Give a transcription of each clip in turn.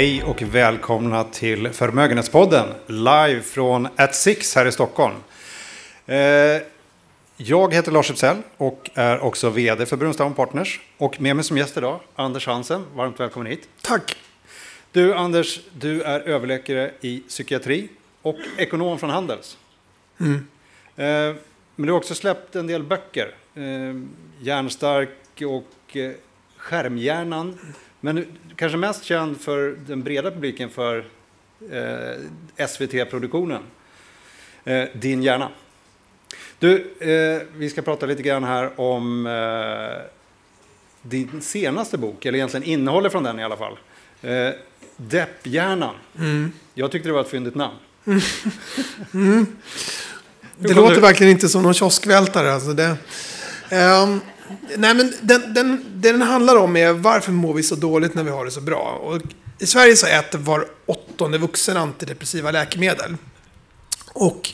Hej och välkomna till Förmögenhetspodden live från At Six här i Stockholm. Eh, jag heter Lars Epsell och är också vd för Brunnstam Partners. Och med mig som gäst idag, Anders Hansen. Varmt välkommen hit. Tack. Du Anders, du är överläkare i psykiatri och ekonom från Handels. Mm. Eh, men du har också släppt en del böcker. Hjärnstark och eh, Skärmhjärnan. Men kanske mest känd för den breda publiken för eh, SVT-produktionen. Eh, Din hjärna. Du, eh, vi ska prata lite grann här om eh, din senaste bok, eller egentligen innehållet från den i alla fall. Eh, Depphjärnan. Mm. Jag tyckte det var ett fyndigt namn. Det kom låter du- verkligen inte som någon kioskvältare. Alltså det, Ehm, nej, men den, den, det den handlar om är varför mår vi så dåligt när vi har det så bra. Och I Sverige så äter var åttonde vuxen antidepressiva läkemedel. Och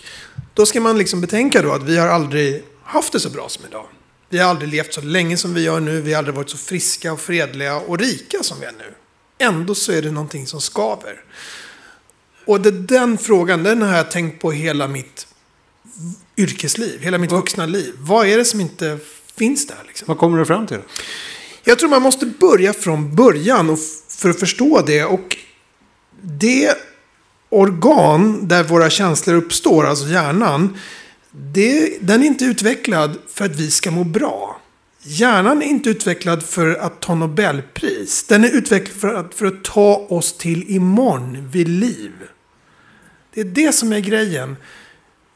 då ska man liksom betänka då att vi har aldrig haft det så bra som idag. Vi har aldrig levt så länge som vi gör nu. Vi har aldrig varit så friska och fredliga och rika som vi är nu. Ändå så är det någonting som skaver. Och det, den frågan, den har jag tänkt på hela mitt yrkesliv, hela mitt vuxna liv. Vad är det som inte finns där? Liksom? Vad kommer du fram till? Jag tror man måste börja från början och för att förstå det. Och det organ där våra känslor uppstår, alltså hjärnan, det, den är inte utvecklad för att vi ska må bra. Hjärnan är inte utvecklad för att ta Nobelpris. Den är utvecklad för att, för att ta oss till imorgon vid liv. Det är det som är grejen.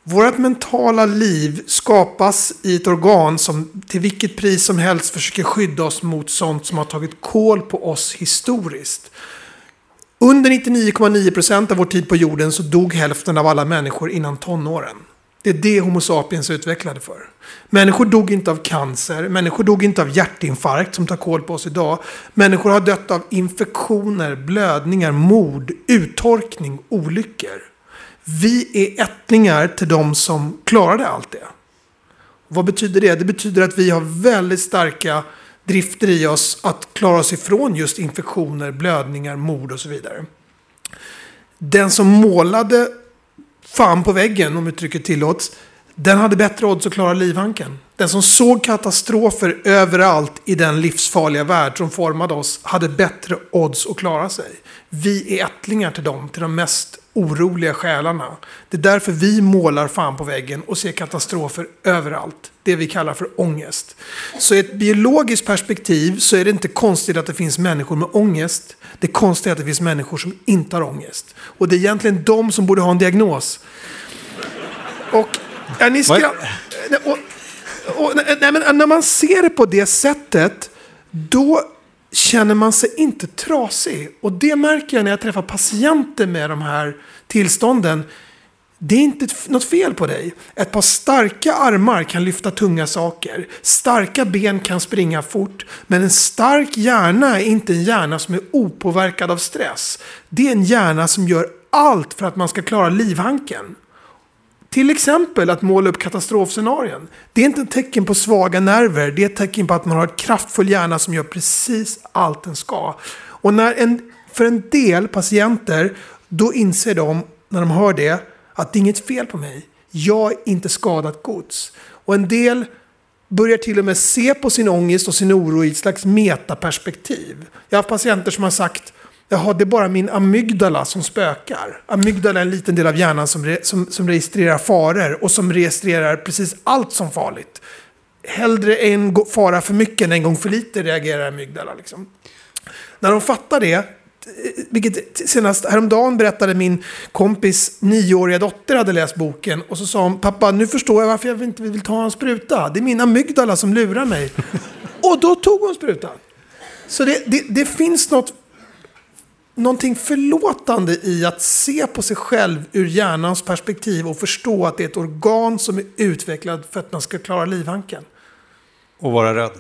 Vårt mentala liv skapas i ett organ som till vilket pris som helst försöker skydda oss mot sånt som har tagit kål på oss historiskt. Under 99,9% av vår tid på jorden så dog hälften av alla människor innan tonåren. Det är det Homo sapiens är utvecklade för. Människor dog inte av cancer, människor dog inte av hjärtinfarkt som tar koll på oss idag. Människor har dött av infektioner, blödningar, mord, uttorkning, olyckor. Vi är ättlingar till de som klarade allt det. Vad betyder det? Det betyder att vi har väldigt starka drifter i oss att klara oss ifrån just infektioner, blödningar, mord och så vidare. Den som målade fan på väggen, om uttrycket tillåts, den hade bättre odds att klara livhanken. Den som såg katastrofer överallt i den livsfarliga värld som formade oss hade bättre odds att klara sig. Vi är ättlingar till dem, till de mest oroliga själarna. Det är därför vi målar fan på väggen och ser katastrofer överallt. Det vi kallar för ångest. Så i ett biologiskt perspektiv så är det inte konstigt att det finns människor med ångest. Det är konstigt att det finns människor som inte har ångest. Och det är egentligen de som borde ha en diagnos. Och ja, ni ska... Och, nej, men när man ser det på det sättet, då känner man sig inte trasig. Och det märker jag när jag träffar patienter med de här tillstånden. Det är inte något fel på dig. Ett par starka armar kan lyfta tunga saker. Starka ben kan springa fort. Men en stark hjärna är inte en hjärna som är opåverkad av stress. Det är en hjärna som gör allt för att man ska klara livhanken. Till exempel att måla upp katastrofscenarien. Det är inte ett tecken på svaga nerver. Det är ett tecken på att man har en kraftfull hjärna som gör precis allt den ska. Och när en, för en del patienter, då inser de när de hör det att det är inget fel på mig. Jag är inte skadat gods. Och en del börjar till och med se på sin ångest och sin oro i ett slags metaperspektiv. Jag har haft patienter som har sagt Jaha, det är bara min amygdala som spökar. Amygdala är en liten del av hjärnan som, re, som, som registrerar faror och som registrerar precis allt som farligt. Hellre en fara för mycket än en gång för lite reagerar amygdala. Liksom. När de fattar det, vilket senast häromdagen berättade min kompis nioåriga dotter hade läst boken och så sa hon pappa nu förstår jag varför jag inte vill ta en spruta. Det är min amygdala som lurar mig. och då tog hon sprutan. Så det, det, det finns något någonting förlåtande i att se på sig själv ur hjärnans perspektiv och förstå att det är ett organ som är utvecklat för att man ska klara livhanken. Och vara rädd.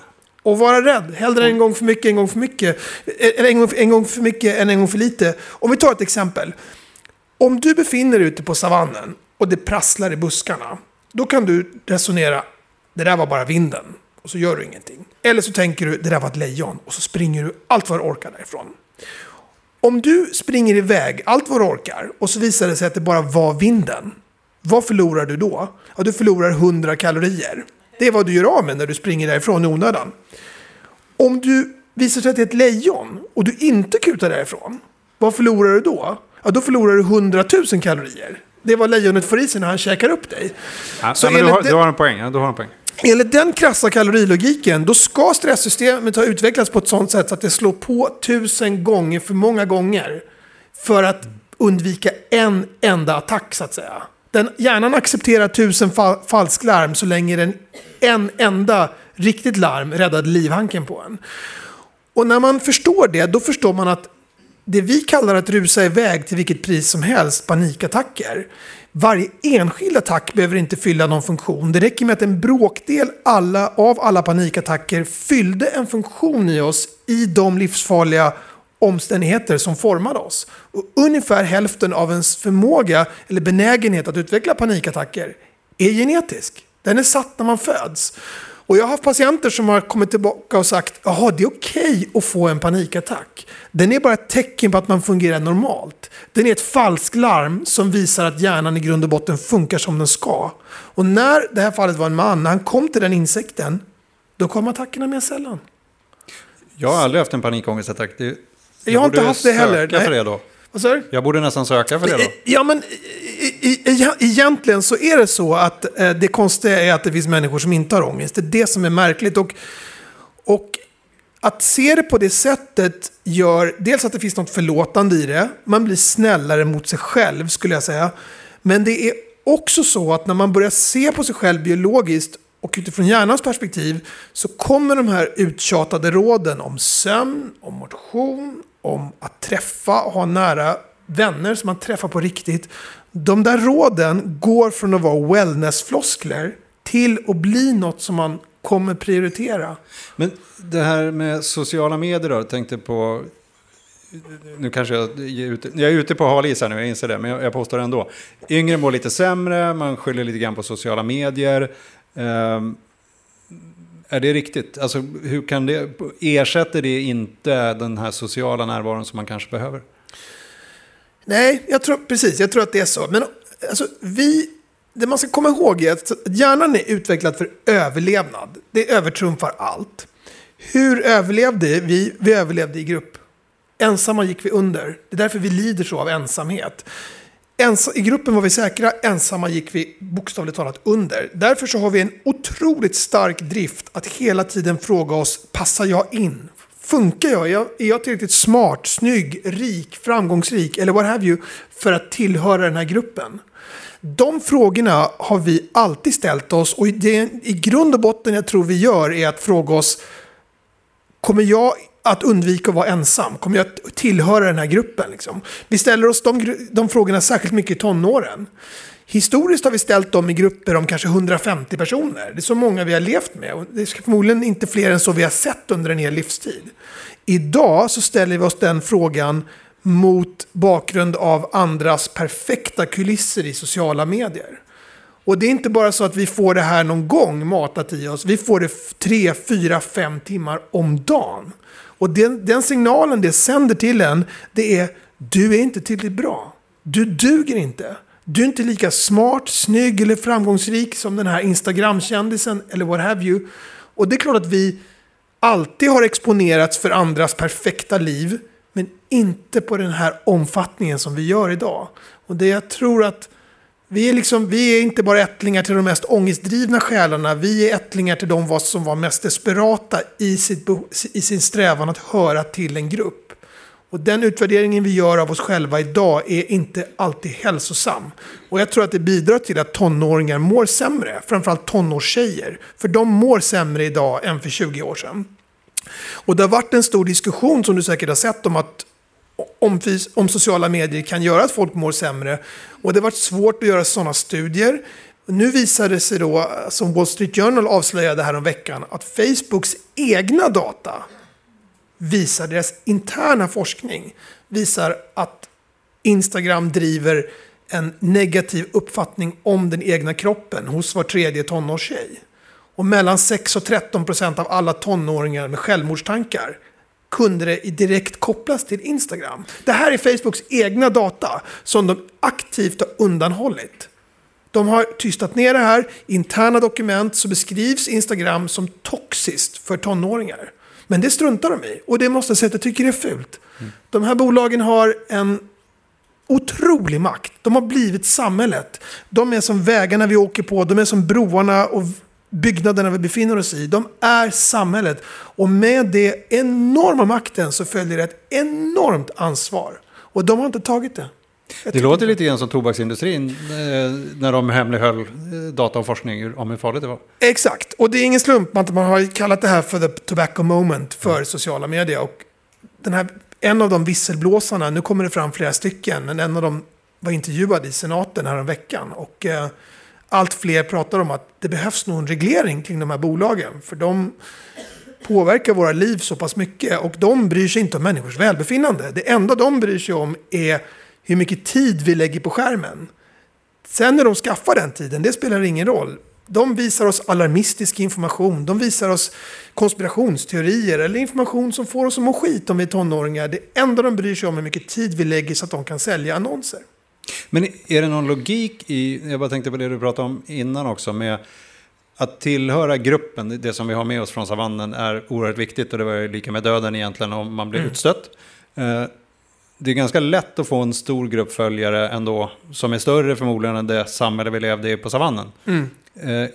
Och vara rädd. Hellre en gång för mycket, en gång för mycket. Eller en gång, en gång för mycket än en gång för lite. Om vi tar ett exempel. Om du befinner dig ute på savannen och det prasslar i buskarna. Då kan du resonera, det där var bara vinden. Och så gör du ingenting. Eller så tänker du, det där var ett lejon. Och så springer du allt vad du orkar därifrån. Om du springer iväg allt vad du orkar och så visar det sig att det bara var vinden. Vad förlorar du då? Ja, du förlorar 100 kalorier. Det är vad du gör av med när du springer därifrån i onödan. Om du visar sig att det är ett lejon och du inte kutar därifrån, vad förlorar du då? Ja, då förlorar du 100 000 kalorier. Det är vad lejonet får i sig när han käkar upp dig. Ja, Så ja, men du, har, det- du har en poäng. Ja, du har en poäng. Enligt den krassa kalorilogiken, då ska stresssystemet ha utvecklats på ett sånt sätt så att det slår på tusen gånger för många gånger. För att undvika en enda attack, så att säga. Den, hjärnan accepterar tusen fa- falsklarm så länge den en enda riktigt larm räddade livhanken på en. Och när man förstår det, då förstår man att det vi kallar att rusa iväg till vilket pris som helst, panikattacker. Varje enskild attack behöver inte fylla någon funktion. Det räcker med att en bråkdel alla, av alla panikattacker fyllde en funktion i oss i de livsfarliga omständigheter som formade oss. Och ungefär hälften av ens förmåga eller benägenhet att utveckla panikattacker är genetisk. Den är satt när man föds. Och jag har haft patienter som har kommit tillbaka och sagt jaha, det är okej att få en panikattack. Den är bara ett tecken på att man fungerar normalt. Den är ett falsklarm som visar att hjärnan i grund och botten funkar som den ska. Och när det här fallet var en man, när han kom till den insikten, då kom attackerna mer sällan. Jag har aldrig haft en panikångestattack. Det, Jag har inte haft det heller, för det då. Vad sa du? Jag borde nästan söka för det då. Ja, men i, egentligen så är det så att eh, det konstiga är att det finns människor som inte har ångest. Det är det som är märkligt. Och, och att se det på det sättet gör dels att det finns något förlåtande i det. Man blir snällare mot sig själv skulle jag säga. Men det är också så att när man börjar se på sig själv biologiskt och utifrån hjärnans perspektiv så kommer de här uttjatade råden om sömn, om motion, om att träffa och ha nära vänner som man träffar på riktigt. De där råden går från att vara wellness-floskler till att bli något som man kommer prioritera. Men det här med sociala medier då, jag tänkte på... Nu kanske jag är ute, jag är ute på hal is här nu, jag inser det, men jag, jag påstår det ändå. Yngre mår lite sämre, man skyller lite grann på sociala medier. Um, är det riktigt? Alltså, hur kan det, ersätter det inte den här sociala närvaron som man kanske behöver? Nej, jag tror, precis, jag tror att det är så. Men alltså, vi, det man ska komma ihåg är att hjärnan är utvecklad för överlevnad. Det övertrumfar allt. Hur överlevde vi? Vi överlevde i grupp. Ensamma gick vi under. Det är därför vi lider så av ensamhet. Ens, I gruppen var vi säkra, ensamma gick vi bokstavligt talat under. Därför så har vi en otroligt stark drift att hela tiden fråga oss, passar jag in? Funkar jag? Är jag, är jag tillräckligt smart, snygg, rik, framgångsrik eller what have you för att tillhöra den här gruppen? De frågorna har vi alltid ställt oss och det i grund och botten jag tror vi gör är att fråga oss Kommer jag att undvika att vara ensam? Kommer jag att tillhöra den här gruppen? Liksom? Vi ställer oss de, de frågorna särskilt mycket i tonåren. Historiskt har vi ställt dem i grupper om kanske 150 personer. Det är så många vi har levt med. Och det är förmodligen inte fler än så vi har sett under en hel livstid. Idag så ställer vi oss den frågan mot bakgrund av andras perfekta kulisser i sociala medier. Och det är inte bara så att vi får det här någon gång matat i oss. Vi får det f- tre, fyra, fem timmar om dagen. Och den, den signalen det sänder till en, det är du är inte tillräckligt bra. Du duger inte. Du är inte lika smart, snygg eller framgångsrik som den här Instagram-kändisen eller what have you. Och det är klart att vi alltid har exponerats för andras perfekta liv, men inte på den här omfattningen som vi gör idag. Och det jag tror att vi är, liksom, vi är inte bara ättlingar till de mest ångestdrivna själarna, vi är ättlingar till de som var mest desperata i, sitt, i sin strävan att höra till en grupp. Och den utvärderingen vi gör av oss själva idag är inte alltid hälsosam. Och jag tror att det bidrar till att tonåringar mår sämre, framförallt tonårstjejer. För de mår sämre idag än för 20 år sedan. Och det har varit en stor diskussion som du säkert har sett om att om, om sociala medier kan göra att folk mår sämre. Och det har varit svårt att göra sådana studier. Nu visar det sig då, som Wall Street Journal avslöjade här om veckan, att Facebooks egna data visar, deras interna forskning visar att Instagram driver en negativ uppfattning om den egna kroppen hos var tredje tonårstjej. Och mellan 6 och 13 procent av alla tonåringar med självmordstankar kunde det direkt kopplas till Instagram. Det här är Facebooks egna data som de aktivt har undanhållit. De har tystat ner det här. I interna dokument så beskrivs Instagram som toxiskt för tonåringar. Men det struntar de i. Och det måste jag säga att jag tycker det är fult. Mm. De här bolagen har en otrolig makt. De har blivit samhället. De är som vägarna vi åker på. De är som broarna och byggnaderna vi befinner oss i. De är samhället. Och med det enorma makten så följer ett enormt ansvar. Och de har inte tagit det. det låter lite grann som tobaksindustrin eh, när de hemlighöll eh, data och forskning om hur farligt det var. Exakt, och det är ingen slump att man har kallat det här för the tobacco moment för mm. sociala medier. Och den här, en av de visselblåsarna, nu kommer det fram flera stycken, men en av dem var intervjuad i senaten här veckan. Och eh, allt fler pratar om att det behövs någon reglering kring de här bolagen. För de påverkar våra liv så pass mycket och de bryr sig inte om människors välbefinnande. Det enda de bryr sig om är hur mycket tid vi lägger på skärmen. Sen när de skaffar den tiden, det spelar ingen roll. De visar oss alarmistisk information, de visar oss konspirationsteorier eller information som får oss att må skit om vi är tonåringar. Det enda de bryr sig om är hur mycket tid vi lägger så att de kan sälja annonser. Men är det någon logik i, jag bara tänkte på det du pratade om innan också, med att tillhöra gruppen, det som vi har med oss från savannen, är oerhört viktigt och det var ju lika med döden egentligen om man blir mm. utstött. Eh, det är ganska lätt att få en stor grupp följare ändå, som är större förmodligen än det samhälle vi levde i på savannen. Mm. Eh,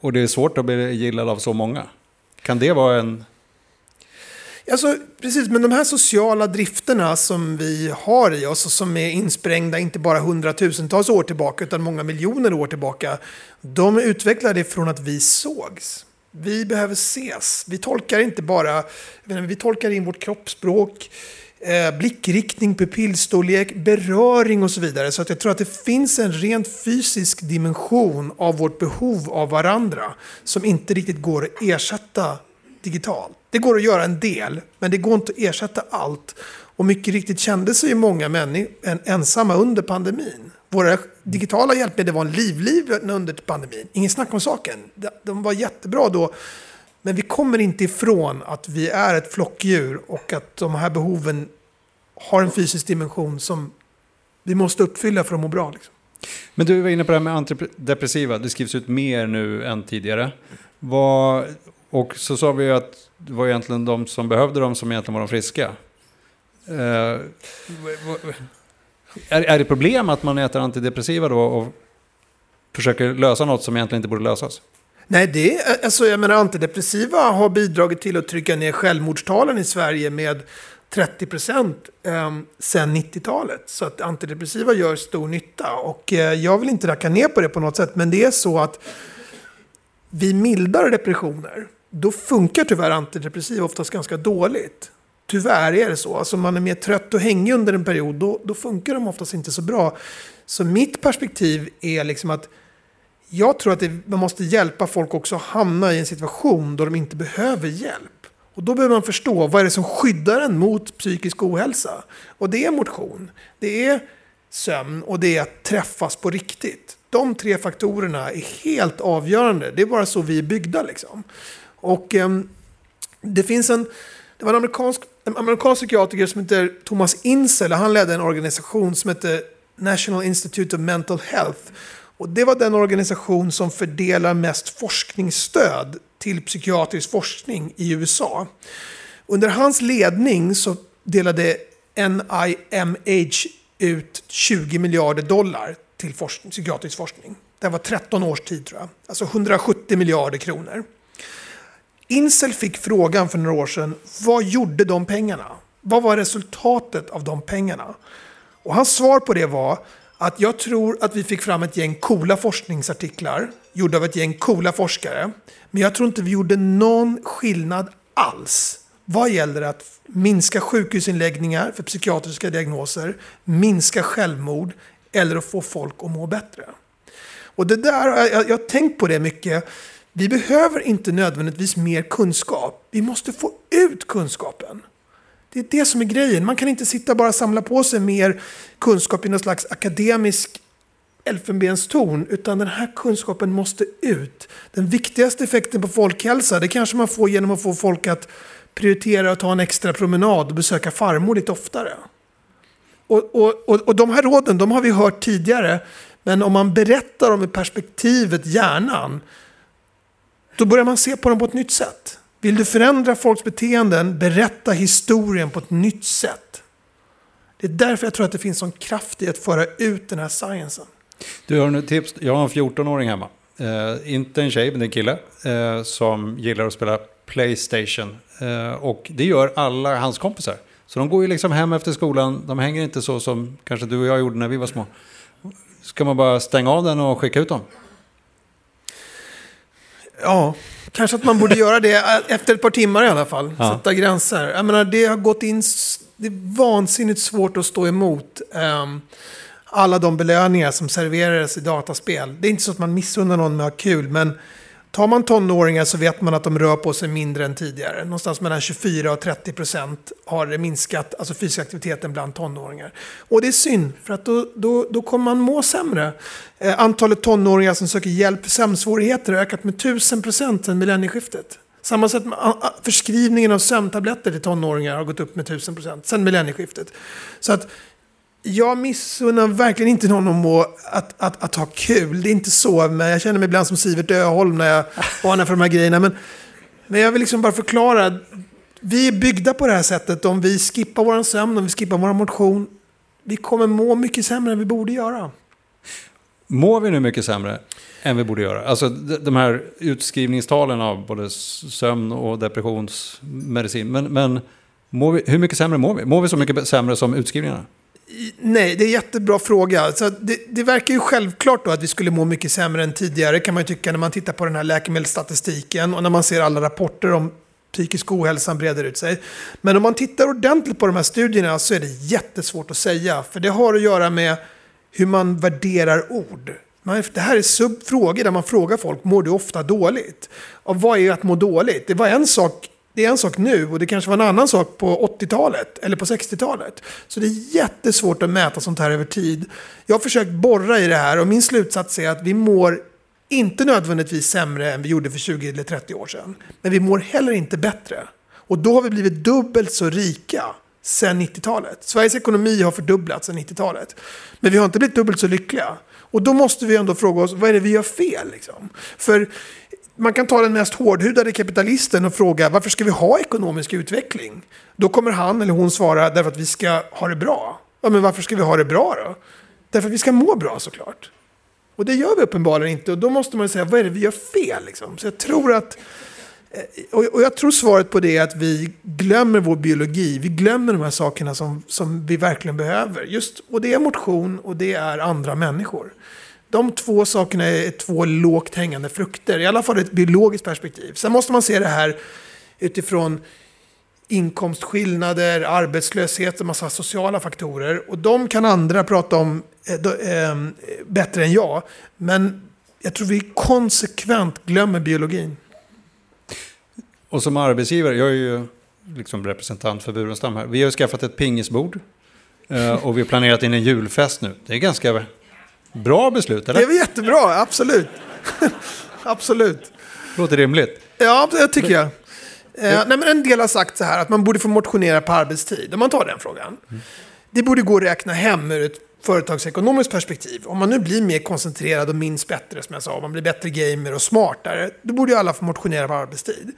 och det är svårt att bli gillad av så många. Kan det vara en Alltså, precis, men de här sociala drifterna som vi har i oss och som är insprängda inte bara hundratusentals år tillbaka utan många miljoner år tillbaka. De är utvecklade från att vi sågs. Vi behöver ses. Vi tolkar inte bara, vi tolkar in vårt kroppsspråk, eh, blickriktning, pupillstorlek, beröring och så vidare. Så att jag tror att det finns en rent fysisk dimension av vårt behov av varandra som inte riktigt går att ersätta digitalt. Det går att göra en del, men det går inte att ersätta allt. Och mycket riktigt kände sig många människor ensamma under pandemin. Våra digitala hjälpmedel var en livliv under pandemin. Ingen snack om saken. De var jättebra då. Men vi kommer inte ifrån att vi är ett flockdjur och att de här behoven har en fysisk dimension som vi måste uppfylla för att må bra. Liksom. Men du var inne på det här med antidepressiva. Det skrivs ut mer nu än tidigare. Vad, och så sa vi att det var egentligen de som behövde dem som egentligen var de friska. Uh, är, är det problem att man äter antidepressiva då och försöker lösa något som egentligen inte borde lösas? Nej, det är, alltså, jag menar, antidepressiva har bidragit till att trycka ner självmordstalen i Sverige med 30 procent eh, sedan 90-talet. Så att antidepressiva gör stor nytta. Och eh, jag vill inte racka ner på det på något sätt, men det är så att vi mildar depressioner då funkar tyvärr antidepressiva oftast ganska dåligt. Tyvärr är det så. Alltså man är mer trött och hängig under en period, då, då funkar de oftast inte så bra. Så mitt perspektiv är liksom att jag tror att det, man måste hjälpa folk också att hamna i en situation då de inte behöver hjälp. Och då behöver man förstå vad är det som skyddar en mot psykisk ohälsa. Och det är motion, det är sömn och det är att träffas på riktigt. De tre faktorerna är helt avgörande. Det är bara så vi är byggda. Liksom. Och eh, det finns en, det var en amerikansk, en amerikansk psykiatriker som heter Thomas Insel. Han ledde en organisation som heter National Institute of Mental Health. Och det var den organisation som fördelar mest forskningsstöd till psykiatrisk forskning i USA. Under hans ledning så delade NIMH ut 20 miljarder dollar till forskning, psykiatrisk forskning. Det var 13 års tid tror jag. Alltså 170 miljarder kronor. Incel fick frågan för några år sedan, vad gjorde de pengarna? Vad var resultatet av de pengarna? Och hans svar på det var att jag tror att vi fick fram ett gäng coola forskningsartiklar gjorda av ett gäng coola forskare. Men jag tror inte vi gjorde någon skillnad alls vad gäller att minska sjukhusinläggningar för psykiatriska diagnoser, minska självmord eller att få folk att må bättre. Och det där, jag, jag har tänkt på det mycket. Vi behöver inte nödvändigtvis mer kunskap. Vi måste få ut kunskapen. Det är det som är grejen. Man kan inte sitta och bara samla på sig mer kunskap i någon slags akademisk elfenbenstorn, utan den här kunskapen måste ut. Den viktigaste effekten på folkhälsa, det kanske man får genom att få folk att prioritera att ta en extra promenad och besöka farmor lite oftare. Och, och, och, och de här råden, de har vi hört tidigare. Men om man berättar om i perspektivet hjärnan, då börjar man se på dem på ett nytt sätt. Vill du förändra folks beteenden, berätta historien på ett nytt sätt. Det är därför jag tror att det finns sån kraft i att föra ut den här sciencen. Du har nu tips. Jag har en 14-åring hemma. Eh, inte en tjej, men en kille. Eh, som gillar att spela Playstation. Eh, och det gör alla hans kompisar. Så de går ju liksom hem efter skolan. De hänger inte så som kanske du och jag gjorde när vi var små. Ska man bara stänga av den och skicka ut dem? Ja, kanske att man borde göra det efter ett par timmar i alla fall. Ja. Sätta gränser. Jag menar, det har gått in... Det är vansinnigt svårt att stå emot. Um, alla de belöningar som serverades i dataspel. Det är inte så att man missunnar någon med att ha kul, men tar man tonåringar så vet man att de rör på sig mindre än tidigare. Någonstans mellan 24 och 30 procent har det minskat, alltså fysisk aktiviteten bland tonåringar. Och det är synd, för att då, då, då kommer man må sämre. Eh, antalet tonåringar som söker hjälp för sömnsvårigheter har ökat med 1000 procent sedan millennieskiftet. Samma sätt med förskrivningen av sömntabletter till tonåringar har gått upp med 1000 procent sedan millennieskiftet. Så att jag missunnar verkligen inte någon om att, att, att, ha kul. Det är inte så. Men jag känner mig ibland som Sivert Öholm när jag varnar för de här grejerna. Men, men jag vill liksom bara förklara. Vi är byggda på det här sättet. Om vi skippar vår sömn, om vi skippar vår motion. Vi kommer må mycket sämre än vi borde göra. Mår vi nu mycket sämre än vi borde göra? Alltså de här utskrivningstalen av både sömn och depressionsmedicin. Men, men vi, hur mycket sämre mår vi? Mår vi så mycket sämre som utskrivningarna? Nej, det är en jättebra fråga. Så det, det, verkar ju självklart då att vi skulle må mycket sämre än tidigare kan man ju tycka när man tittar på den här läkemedelsstatistiken och när man ser alla rapporter om psykisk ohälsa breder ut sig. Men om man tittar ordentligt på de här studierna så är det jättesvårt att säga. För det har att göra med hur man värderar ord. det här är subfrågor där man frågar folk, mår du ofta dåligt? Och vad är att må dåligt? Det var en sak det är en sak nu och det kanske var en annan sak på 80-talet eller på 60-talet. Så det är jättesvårt att mäta sånt här över tid. Jag har försökt borra i det här och min slutsats är att vi mår inte nödvändigtvis sämre än vi gjorde för 20 eller 30 år sedan. Men vi mår heller inte bättre. Och då har vi blivit dubbelt så rika sedan 90-talet. Sveriges ekonomi har fördubblats sedan 90-talet. Men vi har inte blivit dubbelt så lyckliga. Och då måste vi ändå fråga oss, vad är det vi gör fel? Liksom? För man kan ta den mest hårdhudade kapitalisten och fråga varför ska vi ha ekonomisk utveckling? Då kommer han eller hon svara därför att vi ska ha det bra. Ja, men varför ska vi ha det bra då? Därför att vi ska må bra såklart. Och det gör vi uppenbarligen inte. Och då måste man säga, vad är det vi gör fel? Liksom? Så jag tror att eh, och jag tror svaret på det är att vi glömmer vår biologi. Vi glömmer de här sakerna som, som vi verkligen behöver. Just, och det är motion och det är andra människor. De två sakerna är två lågt hängande frukter, i alla fall ur ett biologiskt perspektiv. Sen måste man se det här utifrån inkomstskillnader, arbetslöshet och massa sociala faktorer. Och de kan andra prata om eh, eh, bättre än jag. Men jag tror vi konsekvent glömmer biologin. Och som arbetsgivare, jag är ju liksom representant för Burenstam här. Vi har skaffat ett pingisbord. Eh, och vi har planerat in en julfest nu. Det är ganska Bra beslut, eller? Det var jättebra, absolut. absolut. Låter rimligt. Ja, det tycker jag. Eh, nej, men en del har sagt så här att man borde få motionera på arbetstid. Om man tar den frågan. Mm. Det borde gå att räkna hem ur ett företagsekonomiskt perspektiv. Om man nu blir mer koncentrerad och minns bättre, som jag sa, om man blir bättre gamer och smartare, då borde ju alla få motionera på arbetstid.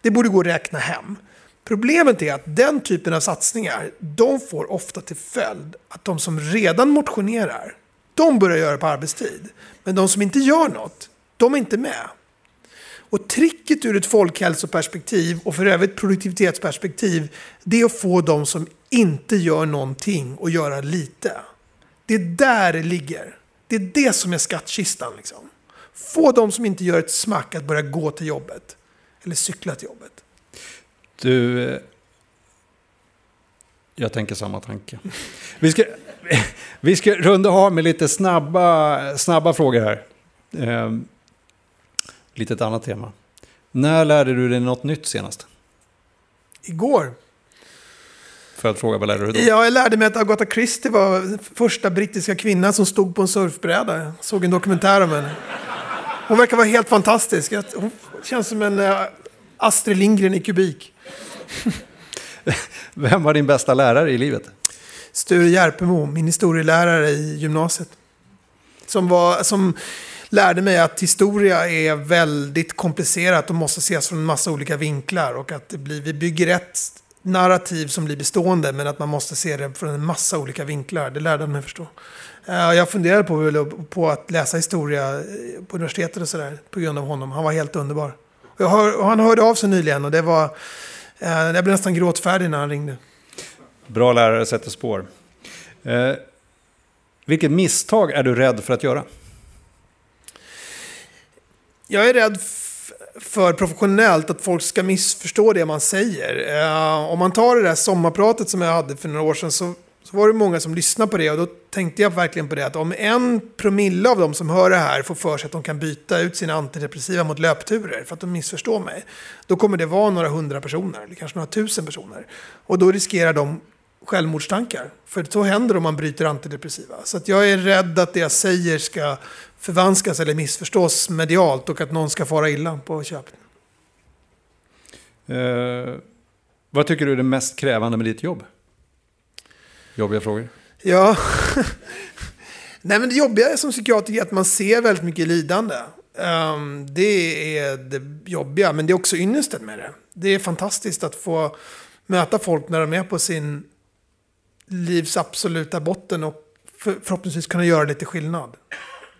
Det borde gå att räkna hem. Problemet är att den typen av satsningar, de får ofta till följd att de som redan motionerar de börjar göra det på arbetstid. Men de som inte gör något, de är inte med. Och tricket ur ett folkhälsoperspektiv och för övrigt produktivitetsperspektiv, det är att få de som inte gör någonting och göra lite. Det är där det ligger. Det är det som är skattkistan. Liksom. Få de som inte gör ett smack att börja gå till jobbet. Eller cykla till jobbet. Du, eh, jag tänker samma tanke. Vi ska, vi ska runda av med lite snabba, snabba frågor här. Eh, lite ett annat tema. När lärde du dig något nytt senast? Igår. För att fråga, vad lärde du dig då? Ja, jag lärde mig att Agatha Christie var första brittiska kvinna som stod på en surfbräda. Jag såg en dokumentär om henne. Hon verkar vara helt fantastisk. Hon känns som en uh, Astrid Lindgren i kubik. Vem var din bästa lärare i livet? Sture Järpemo, min historielärare i gymnasiet. Som, var, som lärde mig att historia är väldigt komplicerat och måste ses från en massa olika vinklar. Och att det blir, vi bygger ett narrativ som blir bestående men att man måste se det från en massa olika vinklar. Det lärde han mig förstå. Eh, jag funderade på, på att läsa historia eh, på universitetet och sådär på grund av honom. Han var helt underbar. Jag hör, han hörde av sig nyligen och det var... Eh, jag blev nästan gråtfärdig när han ringde. Bra lärare sätter spår. Eh, vilket misstag är du rädd för att göra? Jag är rädd för professionellt att folk ska missförstå det man säger. Eh, om man tar det där sommarpratet som jag hade för några år sedan så, så var det många som lyssnade på det och då tänkte jag verkligen på det att om en promille av de som hör det här får för sig att de kan byta ut sina antidepressiva mot löpturer för att de missförstår mig. Då kommer det vara några hundra personer, eller kanske några tusen personer. Och då riskerar de självmordstankar. För så händer om man bryter antidepressiva. Så att jag är rädd att det jag säger ska förvanskas eller missförstås medialt och att någon ska fara illa på köpet. Eh, vad tycker du är det mest krävande med ditt jobb? Jobbiga frågor. Ja, nej men det jobbiga som psykiatriker är att man ser väldigt mycket lidande. Ehm, det är det jobbiga, men det är också ynnesten med det. Det är fantastiskt att få möta folk när de är på sin livs absoluta botten och för, förhoppningsvis kunna göra lite skillnad.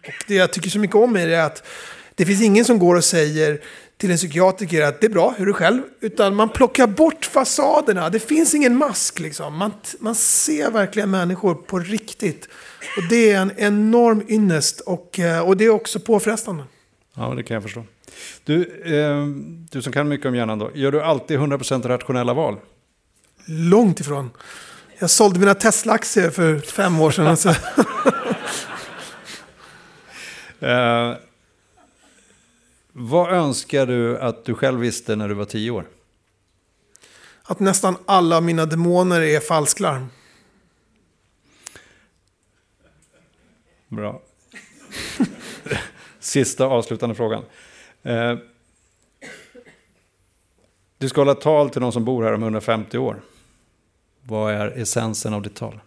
Och det jag tycker så mycket om är det att det finns ingen som går och säger till en psykiatriker att det är bra, hur är du själv? Utan man plockar bort fasaderna. Det finns ingen mask liksom. Man, man ser verkligen människor på riktigt. Och det är en enorm ynnest och, eh, och det är också påfrestande. Ja, det kan jag förstå. Du, eh, du som kan mycket om hjärnan då. Gör du alltid 100% rationella val? Långt ifrån. Jag sålde mina Tesla-aktier för fem år sedan. Alltså. Eh, vad önskar du att du själv visste när du var tio år? Att nästan alla mina demoner är falsklarm. Bra. Sista avslutande frågan. Eh, du ska hålla tal till de som bor här om 150 år. Vad är essensen av ditt tal?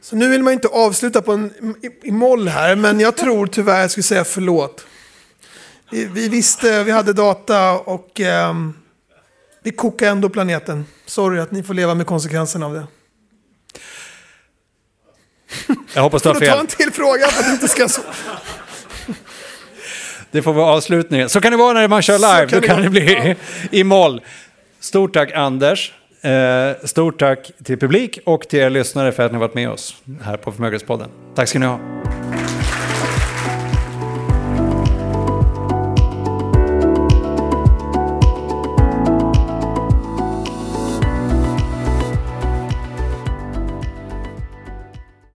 Så nu vill man inte avsluta på en, i, i moll här, men jag tror tyvärr jag skulle säga förlåt. Vi, vi visste, vi hade data och ehm, vi kokar ändå planeten. Sorry att ni får leva med konsekvenserna av det. Jag hoppas du Får har du ta fel. en till fråga för att du inte ska... Så... Det får vara avslutningen. Så kan det vara när man kör live. kan Då det kan vara. det bli i moll. Stort tack Anders. Eh, stort tack till publik och till er lyssnare för att ni har varit med oss här på Förmögenhetspodden. Tack ska ni ha.